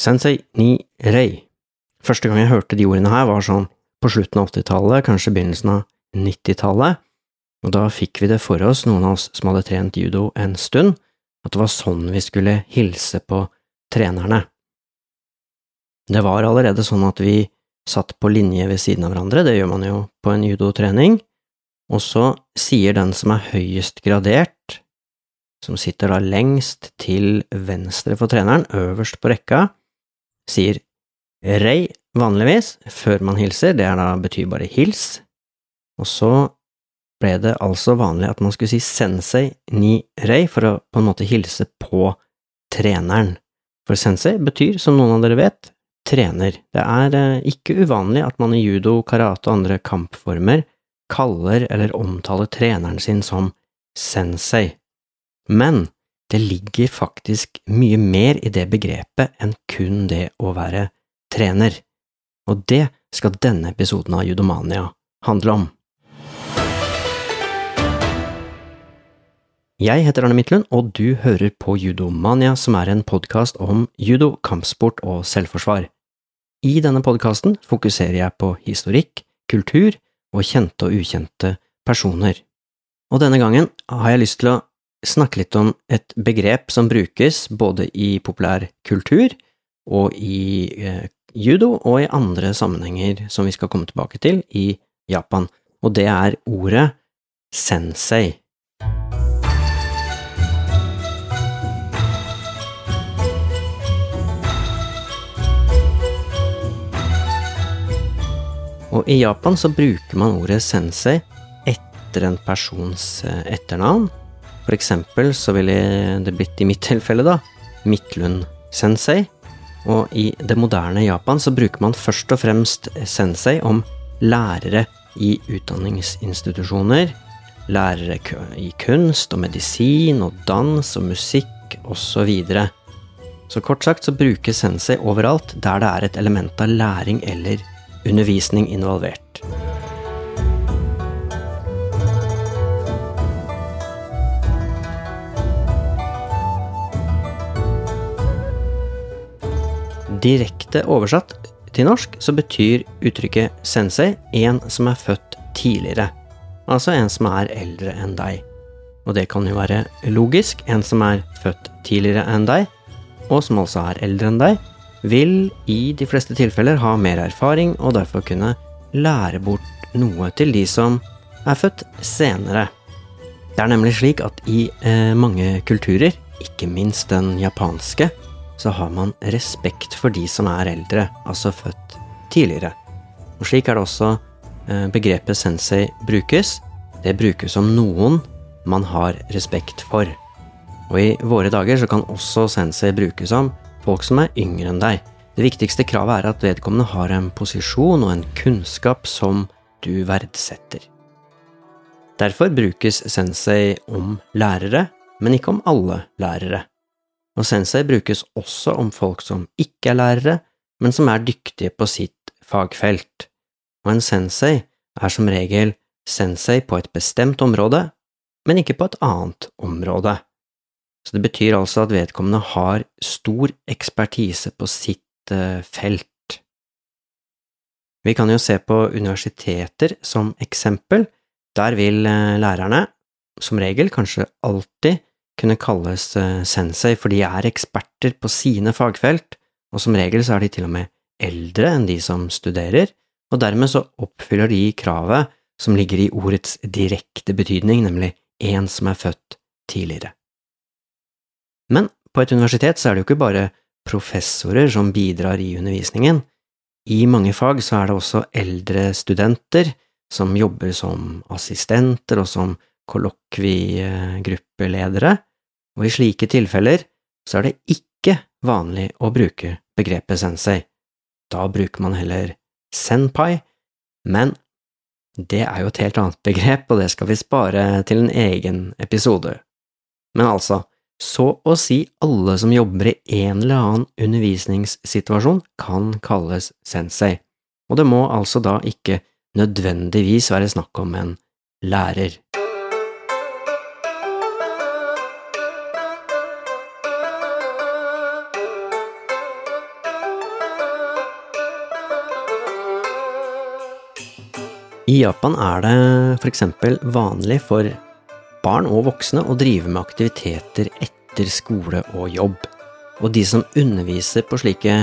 Sensei ni rei. Første gang jeg hørte de ordene her, var sånn på slutten av 80-tallet, kanskje begynnelsen av 90-tallet, og da fikk vi det for oss, noen av oss som hadde trent judo en stund, at det var sånn vi skulle hilse på trenerne. Det var allerede sånn at vi satt på linje ved siden av hverandre, det gjør man jo på en judotrening, og så sier den som er høyest gradert, som sitter da lengst til venstre for treneren, øverst på rekka, sier rei vanligvis, før man hilser, det er da betyr bare hils, og så ble det altså vanlig at man skulle si sensei ni rei for å på en måte hilse på treneren. For sensei betyr, som noen av dere vet, trener. Det er eh, ikke uvanlig at man i judo, karate og andre kampformer kaller eller omtaler treneren sin som sensei. Men det ligger faktisk mye mer i det begrepet enn kun det å være trener, og det skal denne episoden av Judomania handle om. Jeg heter Arne Midtlund, og du hører på Judomania, som er en podkast om judo, kampsport og selvforsvar. I denne podkasten fokuserer jeg på historikk, kultur og kjente og ukjente personer. Og denne gangen har jeg lyst til å snakke litt om et begrep som brukes både i populær kultur og i eh, judo og i andre sammenhenger som vi skal komme tilbake til i Japan, og det er ordet sensei. Og i Japan så bruker man ordet sensei etter en persons eh, etternavn. For eksempel så ville det blitt i mitt tilfelle, da, Midtlund sensei. Og i det moderne Japan så bruker man først og fremst sensei om lærere i utdanningsinstitusjoner, lærere i kunst og medisin og dans og musikk osv. Så, videre. så kort sagt så brukes sensei overalt der det er et element av læring eller undervisning involvert. Direkte oversatt til norsk så betyr uttrykket sensei en som er født tidligere, altså en som er eldre enn deg. Og det kan jo være logisk, en som er født tidligere enn deg, og som altså er eldre enn deg, vil i de fleste tilfeller ha mer erfaring og derfor kunne lære bort noe til de som er født senere. Det er nemlig slik at i eh, mange kulturer, ikke minst den japanske, så har man respekt for de som er eldre, altså født tidligere. Og slik er det også eh, begrepet sensei brukes. Det brukes om noen man har respekt for. Og i våre dager så kan også sensei brukes om folk som er yngre enn deg. Det viktigste kravet er at vedkommende har en posisjon og en kunnskap som du verdsetter. Derfor brukes sensei om lærere, men ikke om alle lærere. Og sensei brukes også om folk som ikke er lærere, men som er dyktige på sitt fagfelt. Og en sensei er som regel sensei på et bestemt område, men ikke på et annet område. Så det betyr altså at vedkommende har stor ekspertise på sitt eh, felt. Vi kan jo se på universiteter som eksempel. Der vil eh, lærerne, som regel, kanskje alltid kunne kalles eh, sensei, for de er eksperter på sine fagfelt, og som regel så er de til og med eldre enn de som studerer, og dermed så oppfyller de kravet som ligger i ordets direkte betydning, nemlig en som er født tidligere. Men på et universitet så er det jo ikke bare professorer som bidrar i undervisningen. I mange fag så er det også eldre studenter som jobber som assistenter og som kollokviegruppeledere, og i slike tilfeller så er det ikke vanlig å bruke begrepet sensei. Da bruker man heller senpai, men det er jo et helt annet begrep, og det skal vi spare til en egen episode. Men altså, så å si alle som jobber i en eller annen undervisningssituasjon, kan kalles sensei, og det må altså da ikke nødvendigvis være snakk om en lærer. I Japan er det f.eks. vanlig for barn og voksne å drive med aktiviteter etter skole og jobb. Og de som underviser på slike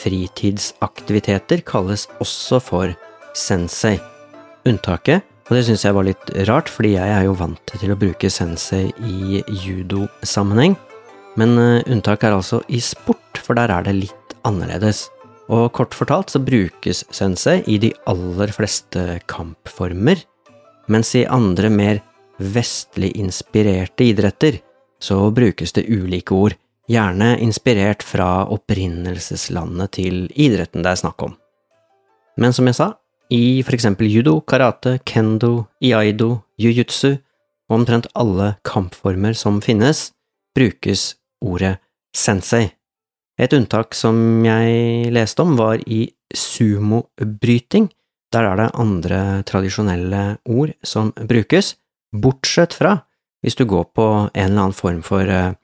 fritidsaktiviteter, kalles også for sensei. Unntaket, og det syns jeg var litt rart, fordi jeg er jo vant til å bruke sensei i judosammenheng, men unntaket er altså i sport, for der er det litt annerledes. Og kort fortalt så brukes sensei i de aller fleste kampformer, mens i andre mer vestlig inspirerte idretter så brukes det ulike ord, gjerne inspirert fra opprinnelseslandet til idretten det er snakk om. Men som jeg sa, i for eksempel judo, karate, kendo, iaido, jiu-jitsu og omtrent alle kampformer som finnes, brukes ordet sensei. Et unntak som jeg leste om, var i sumobryting. Der er det andre tradisjonelle ord som brukes, bortsett fra hvis du går på en eller annen form for eh,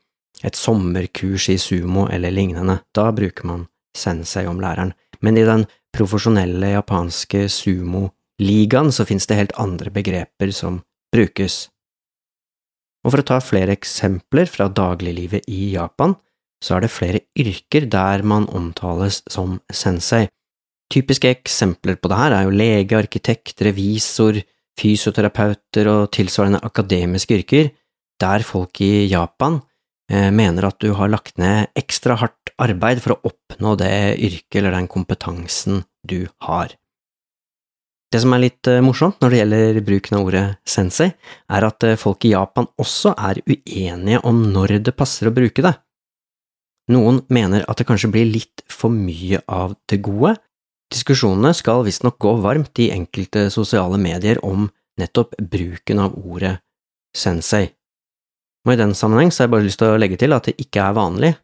et sommerkurs i sumo eller lignende. Da bruker man sensei om læreren. Men i den profesjonelle japanske sumo-ligaen så finnes det helt andre begreper som brukes. Og for å ta flere eksempler fra dagliglivet i Japan, så er det flere yrker der man omtales som sensei. Typiske eksempler på det her er jo lege, arkitekt, revisor, fysioterapeuter og tilsvarende akademiske yrker, der folk i Japan eh, mener at du har lagt ned ekstra hardt arbeid for å oppnå det yrket eller den kompetansen du har. Det som er litt eh, morsomt når det gjelder bruken av ordet sensei, er at eh, folk i Japan også er uenige om når det passer å bruke det. Noen mener at det kanskje blir litt for mye av det gode. Diskusjonene skal visstnok gå varmt i enkelte sosiale medier om nettopp bruken av ordet sensei. Og i den sammenheng så har jeg bare lyst til å legge til at det ikke er vanlig,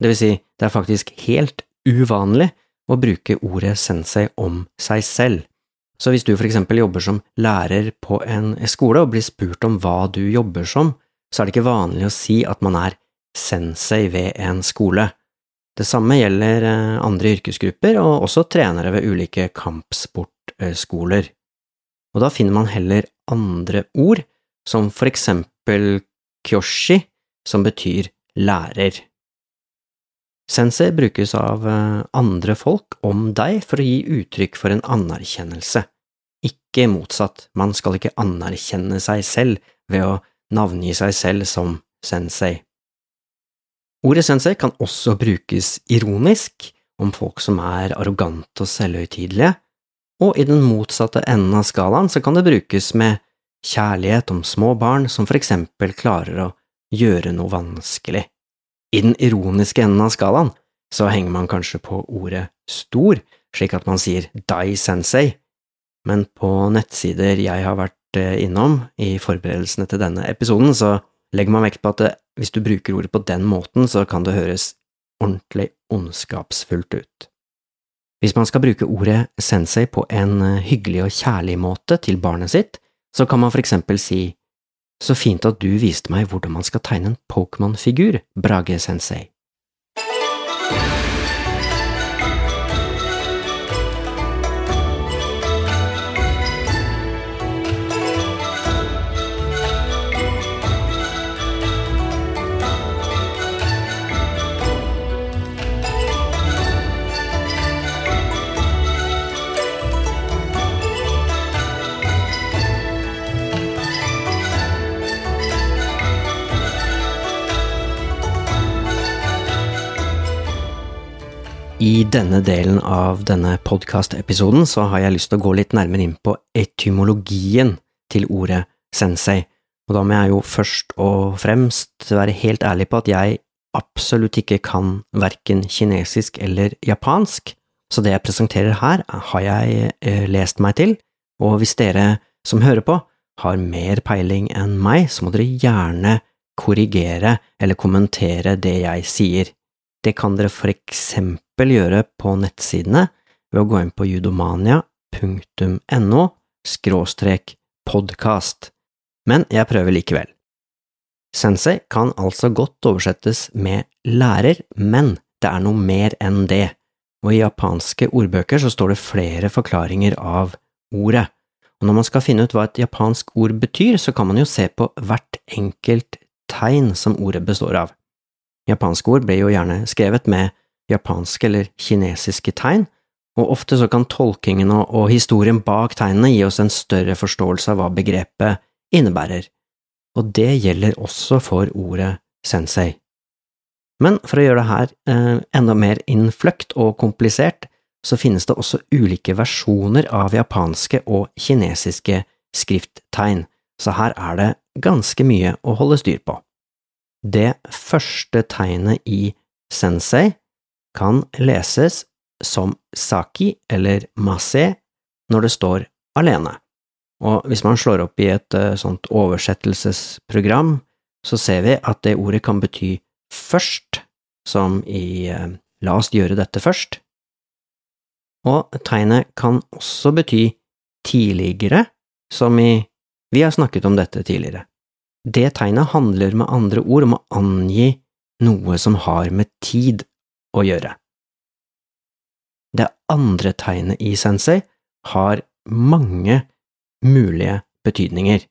det vil si, det er faktisk helt uvanlig å bruke ordet sensei om seg selv. Så hvis du for eksempel jobber som lærer på en skole og blir spurt om hva du jobber som, så er det ikke vanlig å si at man er sensei ved en skole. Det samme gjelder eh, andre yrkesgrupper, og også trenere ved ulike kampsportskoler. Og da finner man heller andre ord, som for eksempel kyoshi, som betyr lærer. Sensei brukes av eh, andre folk om deg for å gi uttrykk for en anerkjennelse, ikke motsatt, man skal ikke anerkjenne seg selv ved å navngi seg selv som sensei. Ordet sensei kan også brukes ironisk om folk som er arrogante og selvhøytidelige, og i den motsatte enden av skalaen så kan det brukes med kjærlighet om små barn som for eksempel klarer å gjøre noe vanskelig. I den ironiske enden av skalaen så henger man kanskje på ordet stor, slik at man sier dai sensei, men på nettsider jeg har vært eh, innom i forberedelsene til denne episoden, så legger man vekt på at det, hvis du bruker ordet på den måten, så kan det høres ordentlig ondskapsfullt ut. Hvis man skal bruke ordet sensei på en eh, hyggelig og kjærlig måte til barnet sitt, så kan man for eksempel si så fint at du viste meg hvordan man skal tegne en Pokémon-figur, Brage I denne delen av denne podkastepisoden så har jeg lyst til å gå litt nærmere inn på etymologien til ordet sensei, og da må jeg jo først og fremst være helt ærlig på at jeg absolutt ikke kan verken kinesisk eller japansk, så det jeg presenterer her, har jeg eh, lest meg til, og hvis dere som hører på, har mer peiling enn meg, så må dere gjerne korrigere eller kommentere det jeg sier. Det kan dere for eksempel gjøre på nettsidene ved å gå inn på judomania.no skråstrek podkast, men jeg prøver likevel. Sensei kan altså godt oversettes med lærer, men det er noe mer enn det, og i japanske ordbøker så står det flere forklaringer av ordet, og når man skal finne ut hva et japansk ord betyr, så kan man jo se på hvert enkelt tegn som ordet består av. Japanske ord blir jo gjerne skrevet med japanske eller kinesiske tegn, og ofte så kan tolkingen og historien bak tegnene gi oss en større forståelse av hva begrepet innebærer, og det gjelder også for ordet sensei. Men for å gjøre det her eh, enda mer innfløkt og komplisert, så finnes det også ulike versjoner av japanske og kinesiske skrifttegn, så her er det ganske mye å holde styr på. Det første tegnet i sensei kan leses som saki eller mase når det står alene, og hvis man slår opp i et eh, sånt oversettelsesprogram, så ser vi at det ordet kan bety først, som i eh, la oss gjøre dette først, og tegnet kan også bety tidligere, som i vi har snakket om dette tidligere. Det tegnet handler med andre ord om å angi noe som har med tid å gjøre. Det andre tegnet i sensei har mange mulige betydninger.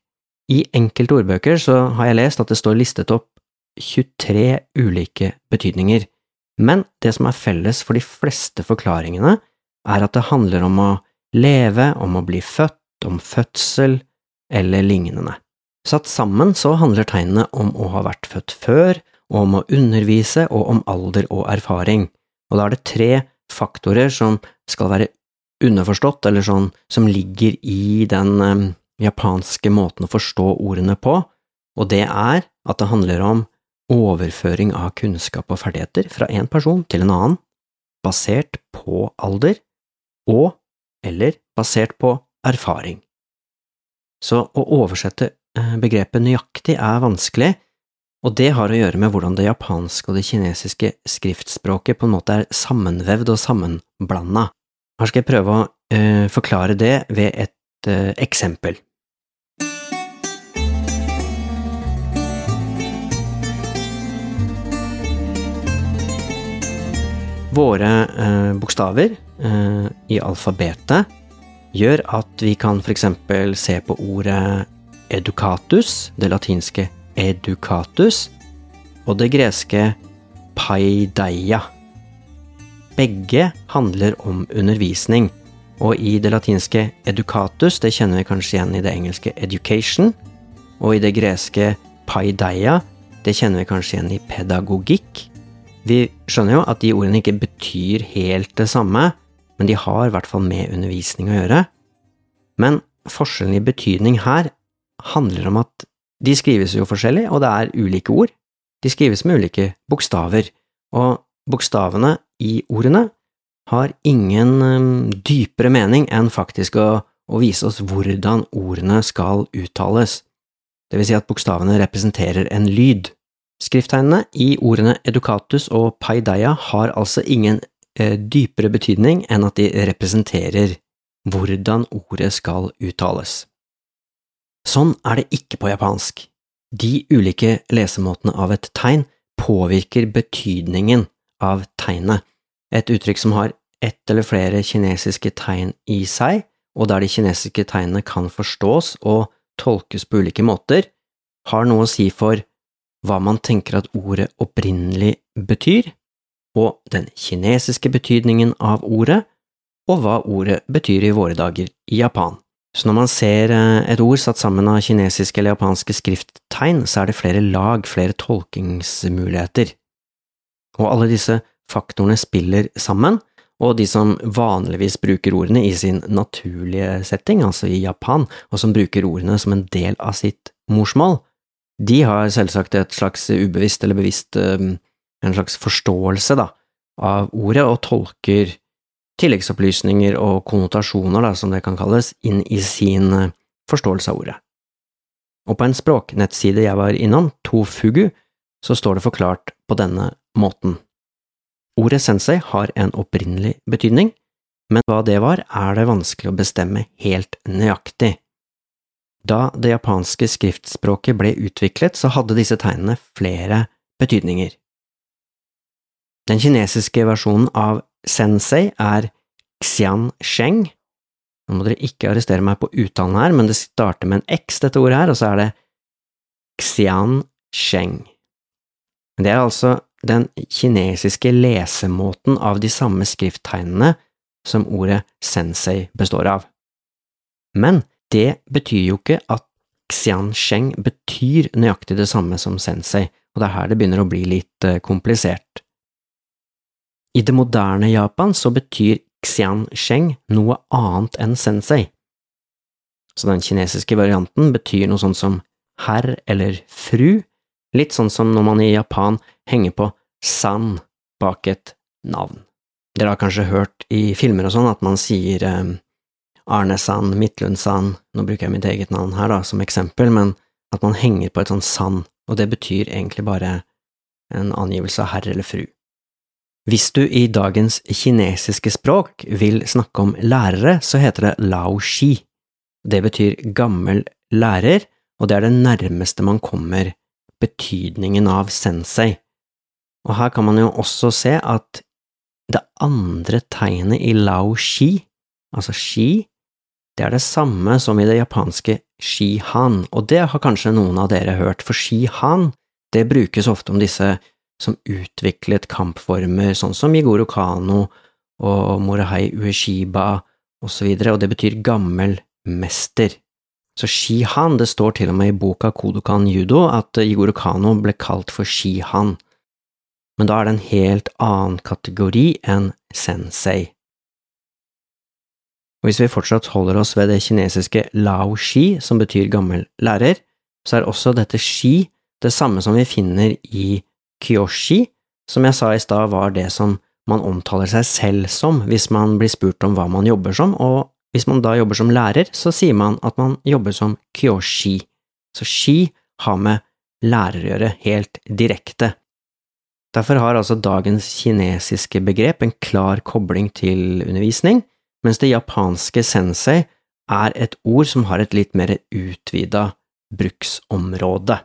I enkelte ordbøker så har jeg lest at det står listet opp 23 ulike betydninger, men det som er felles for de fleste forklaringene, er at det handler om å leve, om å bli født, om fødsel eller lignende. Satt sammen så handler tegnene om å ha vært født før, og om å undervise og om alder og erfaring, og da er det tre faktorer som skal være underforstått, eller sånn som ligger i den eh, japanske måten å forstå ordene på, og det er at det handler om overføring av kunnskap og ferdigheter fra en person til en annen, basert på alder, og eller basert på erfaring. Så å oversette begrepet nøyaktig er vanskelig, og det har å gjøre med hvordan det japanske og det kinesiske skriftspråket på en måte er sammenvevd og sammenblanda. Her skal jeg prøve å uh, forklare det ved et uh, eksempel. Våre uh, bokstaver i alfabetet gjør at vi kan for eksempel se på ordet educatus, det latinske educatus, og det greske paideia. Begge handler om undervisning, og i det latinske educatus, det kjenner vi kanskje igjen i det engelske education, og i det greske paideia, det kjenner vi kanskje igjen i pedagogikk. Vi skjønner jo at de ordene ikke betyr helt det samme, men de har i hvert fall med undervisning å gjøre. Men forskjellen i betydning her handler om at de skrives jo forskjellig, og det er ulike ord. De skrives med ulike bokstaver, og bokstavene i ordene har ingen um, dypere mening enn faktisk å, å vise oss hvordan ordene skal uttales. Det vil si at bokstavene representerer en lyd. Skrifttegnene i ordene educatus og paideia har altså ingen eh, dypere betydning enn at de representerer hvordan ordet skal uttales. Sånn er det ikke på japansk. De ulike lesemåtene av et tegn påvirker betydningen av tegnet. Et uttrykk som har ett eller flere kinesiske tegn i seg, og der de kinesiske tegnene kan forstås og tolkes på ulike måter, har noe å si for hva man tenker at ordet opprinnelig betyr, og den kinesiske betydningen av ordet, og hva ordet betyr i våre dager i Japan. Så når man ser eh, et ord satt sammen av kinesiske eller japanske skrifttegn, så er det flere lag, flere tolkingsmuligheter. Og alle disse faktorene spiller sammen, og de som vanligvis bruker ordene i sin naturlige setting, altså i Japan, og som bruker ordene som en del av sitt morsmål, de har selvsagt et slags ubevisst eller bevisst eh, en slags forståelse da, av ordet, og tolker tilleggsopplysninger og konnotasjoner, da, som det kan kalles, inn i sin eh, forståelse av ordet. Og på en språknettside jeg var innom, Tofugu, så står det forklart på denne måten. Ordet sensei har en opprinnelig betydning, men hva det var, er det vanskelig å bestemme helt nøyaktig. Da det japanske skriftspråket ble utviklet, så hadde disse tegnene flere betydninger. Den kinesiske versjonen av sensei er Xian Sheng, Nå må dere ikke arrestere meg på uttalen her, men det starter med en X, dette ordet her, og så er det Xian Sheng. Det er altså den kinesiske lesemåten av de samme skrifttegnene som ordet sensei består av. Men det betyr jo ikke at Xian Sheng betyr nøyaktig det samme som sensei, og det er her det begynner å bli litt eh, komplisert. I det moderne Japan så betyr Xian Sheng noe annet enn sensei. Så den kinesiske varianten betyr noe sånt som herr eller fru, litt sånn som når man i Japan henger på san bak et navn. Dere har kanskje hørt i filmer og sånn at man sier eh, Arne-san, Midtlund-san, nå bruker jeg mitt eget navn her da som eksempel, men at man henger på et sånt san, og det betyr egentlig bare en angivelse av herr eller fru. Hvis du i dagens kinesiske språk vil snakke om lærere, så heter det lao shi. Det betyr gammel lærer, og det er det nærmeste man kommer betydningen av sensei. Og her kan man jo også se at det andre tegnet i lao shi, altså shi, det er det samme som i det japanske shi-han, og det har kanskje noen av dere hørt, for shi-han, det brukes ofte om disse som utviklet kampformer sånn som Yigoro Kano og Morahei Ueshiba osv., og, og det betyr gammel mester. Så Shihan, det står til og med i boka Kodokan Judo at Yigoro Kano ble kalt for Shihan, men da er det en helt annen kategori enn sensei. Og hvis vi fortsatt holder oss ved det kinesiske lao shi, som betyr gammel lærer, så er også dette shi det samme som vi finner i Kyoshi, som jeg sa i stad var det som man omtaler seg selv som hvis man blir spurt om hva man jobber som, og hvis man da jobber som lærer, så sier man at man jobber som kyoshi, så shi har med lærer å gjøre helt direkte. Derfor har altså dagens kinesiske begrep en klar kobling til undervisning, mens det japanske sensei er et ord som har et litt mer utvida bruksområde.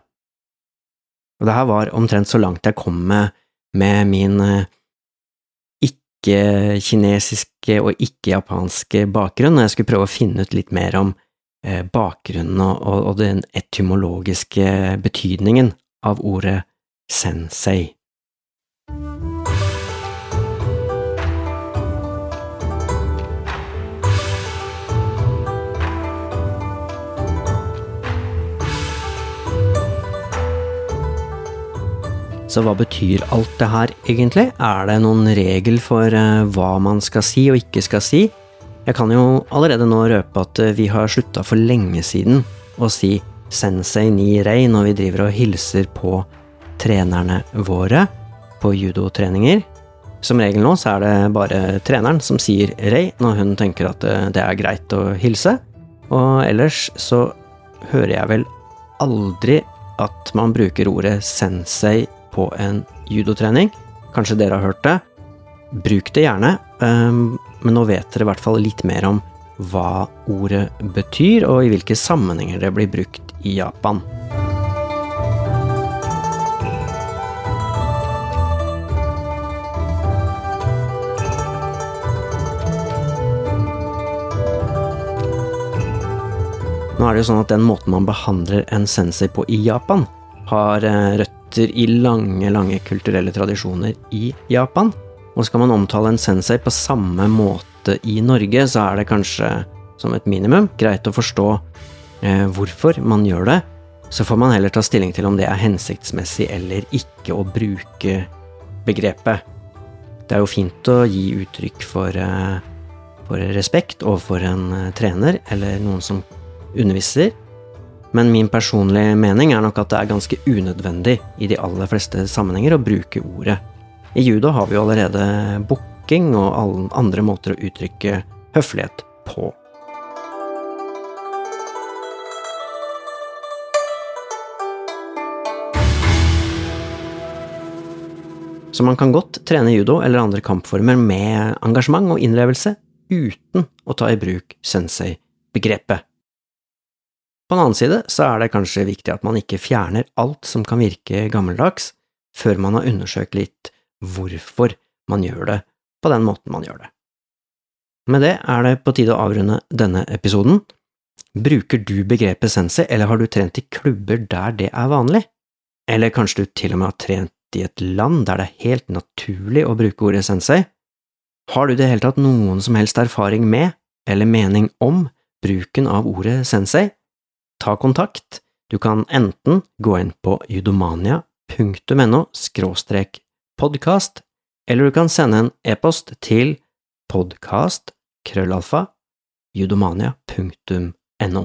Og det her var omtrent så langt jeg kom med, med min eh, ikke-kinesiske og ikke-japanske bakgrunn, og jeg skulle prøve å finne ut litt mer om eh, bakgrunnen og, og, og den etymologiske betydningen av ordet sensei. Så hva betyr alt det her egentlig? Er det noen regel for uh, hva man skal si og ikke skal si? Jeg kan jo allerede nå røpe at uh, vi har slutta for lenge siden å si sensei ni rei når vi driver og hilser på trenerne våre på judotreninger. Som regel nå så er det bare treneren som sier rei når hun tenker at uh, det er greit å hilse. Og ellers så hører jeg vel aldri at man bruker ordet sensei på en judotrening. Kanskje dere har hørt det. Bruk det gjerne, ehm, men nå vet dere i hvert fall litt mer om hva ordet betyr, og i hvilke sammenhenger det blir brukt i Japan. Nå er det jo sånn at Den måten man behandler en sensei på i Japan, har eh, røtter i lange, lange kulturelle tradisjoner i Japan. Og skal man omtale en sensei på samme måte i Norge, så er det kanskje, som et minimum, greit å forstå eh, hvorfor man gjør det. Så får man heller ta stilling til om det er hensiktsmessig eller ikke å bruke begrepet. Det er jo fint å gi uttrykk for, eh, for respekt overfor en eh, trener eller noen som underviser, men min personlige mening er nok at det er ganske unødvendig i de aller fleste sammenhenger å bruke ordet. I judo har vi jo allerede booking og alle andre måter å uttrykke høflighet på. Så man kan godt trene judo eller andre kampformer med engasjement og innlevelse uten å ta i bruk sensei-begrepet. På den annen side så er det kanskje viktig at man ikke fjerner alt som kan virke gammeldags, før man har undersøkt litt hvorfor man gjør det på den måten man gjør det. Med det er det på tide å avrunde denne episoden. Bruker du begrepet sensei, eller har du trent i klubber der det er vanlig? Eller kanskje du til og med har trent i et land der det er helt naturlig å bruke ordet sensei? Har du i det hele tatt noen som helst erfaring med, eller mening om, bruken av ordet sensei? Ta kontakt. Du kan enten gå inn på judomania.no skråstrek podkast, eller du kan sende en e-post til podkast krøllalfa judomania.no.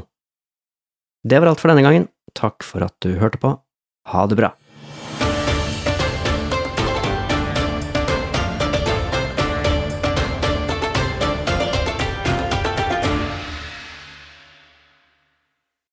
Det var alt for denne gangen. Takk for at du hørte på. Ha det bra.